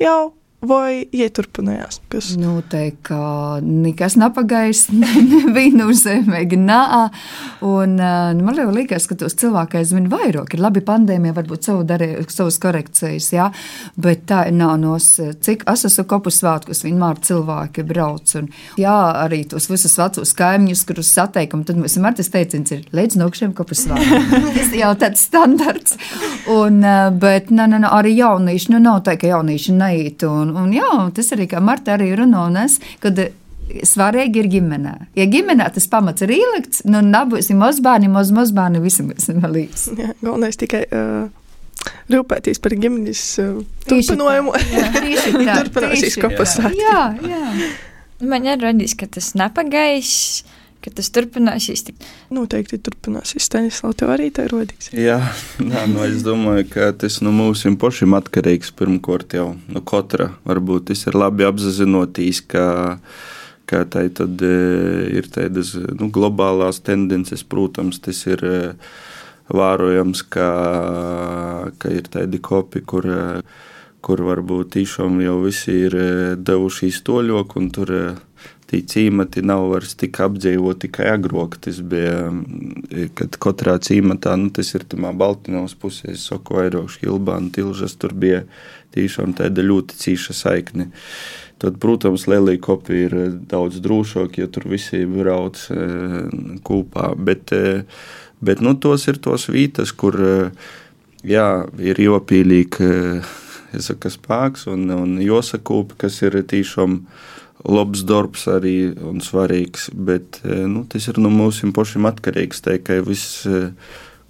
jau vai ieturpinājās? Kas? Noteikti, ka nekas nepagājis, nebija nozīmīgi. Nā, un nu, man jau liekas, ka tos cilvēki aizvien vairāk ir labi pandēmija, varbūt savu darīju, savas korekcijas, jā, bet tā nav nos, cik es esmu kopu svētkos, vienmēr cilvēki brauc. Un, jā, arī tos visus vecos kaimiņus, kurus sateikam, tad mēs Martis teiciens ir līdz nokšiem kopu svētkiem. Tas jau tāds standarts. Un, bet, nē, nē, nē, arī jaunieši, nu nav tā, ka jaunieši neiet. Un, un jā, tas arī, kā Marta arī runā, un es, kad svarīgi ir ģimenē. Ja ģimenē tas pamats ir ielikts, nu nebūsim mazbērni, maz mazbērni, visi būsim līdz. Jā, galvenais tikai uh, rūpēties par ģimenes uh, turpinājumu. Turpināsies svētki. Jā, jā. Man ir radījis, ka tas nepagājis, ka tas turpināsies. Noteikti turpināsies. Stanislavs, tev arī tā ir rodīgs. Jā, nā, nu es domāju, ka tas no mums pašiem atkarīgs. Pirmkārt, jau no katra varbūt tas ir labi apzināties, ka, ka tā tad, e, ir tādas nu, globālās tendences. Protams, tas ir e, vērojams, ka, ka ir tādi kopi, kur, e, kur varbūt tiešām jau visi ir e, devuši iztoļoku un tur. e, Tī cīmati nav vairs tik apdzīvoti tikai agrāk. Tas bija, mm, kad katrā cīmatā, nu, tas ir tamā Baltiņos pusē, Soku vairāk šilbāna tilžas, tur bija tiešām tāda ļoti cīša saikne. Tad, protams, Lielija kopija ir eh, daudz drošāk, jo tur visi brauc e, kopā. Bet, e, bet nu, tos ir tos vītas, kur jā, ir jopīlīgi e, saka, spēks un, un josakūpi, kas ir tiešām labs darbs arī un svarīgs, bet e, nu, tas ir no mums pašiem atkarīgs. Tā kā viss, e,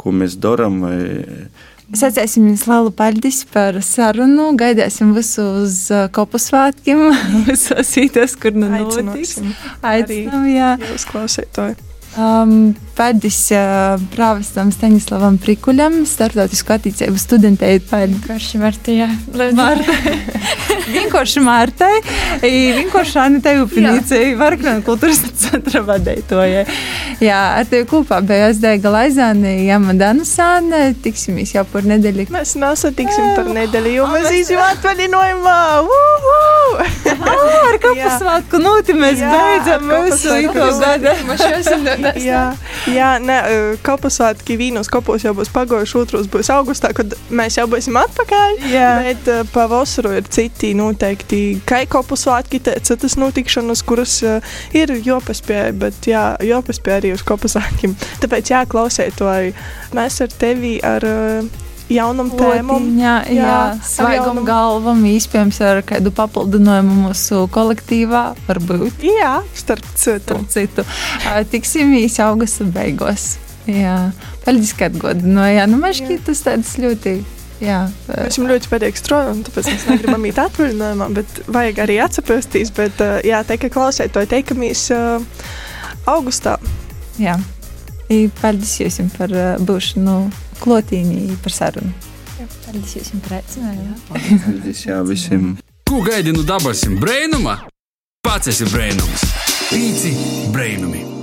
ko mēs darām, vai Sacēsim jums lielu paldies par sarunu. Gaidāsim visu uz uh, kopu svētkiem, visos vītos, kur nu notiks. Aicinām, jā. jūs klausētāji. Um, paldies uh, prāvestam Staņislavam Prikuļam, starptautisku attīstību studentei. Paldies. Vienkārši Martijā. Martai. Vienkārši Martai, i vienkārši Anitai Upinīcei, Varkļana kultūras centra vadētojai. Jā, ar tevi kopā bija Azdēga Laizāne, Jama Danusāne, tiksimies jau par nedēļu. Mēs nesatiksim par nedēļu, jo mēs izjām atvaļinājumā. Ar kapu svētku nūti mēs beidzam svētku ito gada. Jā, jā nē, kopusvētki vīnos kopos jau būs pagājuši, otros būs augustā, kad mēs jau būsim atpakaļ. Jā. Bet uh, pavasaru ir citi noteikti, kā kopusvētki, citas notikšanas, kuras ir jopaspēja, bet jā, jopaspēja arī uz kopusvētkiem. Tāpēc jā, klausētāji, mēs ar tevi ar uh, jaunam tēmam. Jā, jā, Jā, svaigam jaunam- galvam, iespējams, ar kādu papildinājumu mūsu kolektīvā, varbūt. Jā, starp citu. Starp citu, tiksimies augusta beigās. Jā, paldies, ka atgādināji. Nu, man šķiet, tas tāds ļoti. Jā, Mēs esam ļoti patīkami strādājam, tāpēc mēs negribam iet atvaļinājumā, bet vajag arī atsapēsties. Bet, jā, te, ka klausētāji teikamies uh, augustā. Jā. I paldies jums par ā, būšanu klotīnī, par sarunu. Paldies jums par aicinājumu. Paldies jā, visiem! Ko gaidi no dabasim brainuma? Pats esi brainums. Pīci brainumi!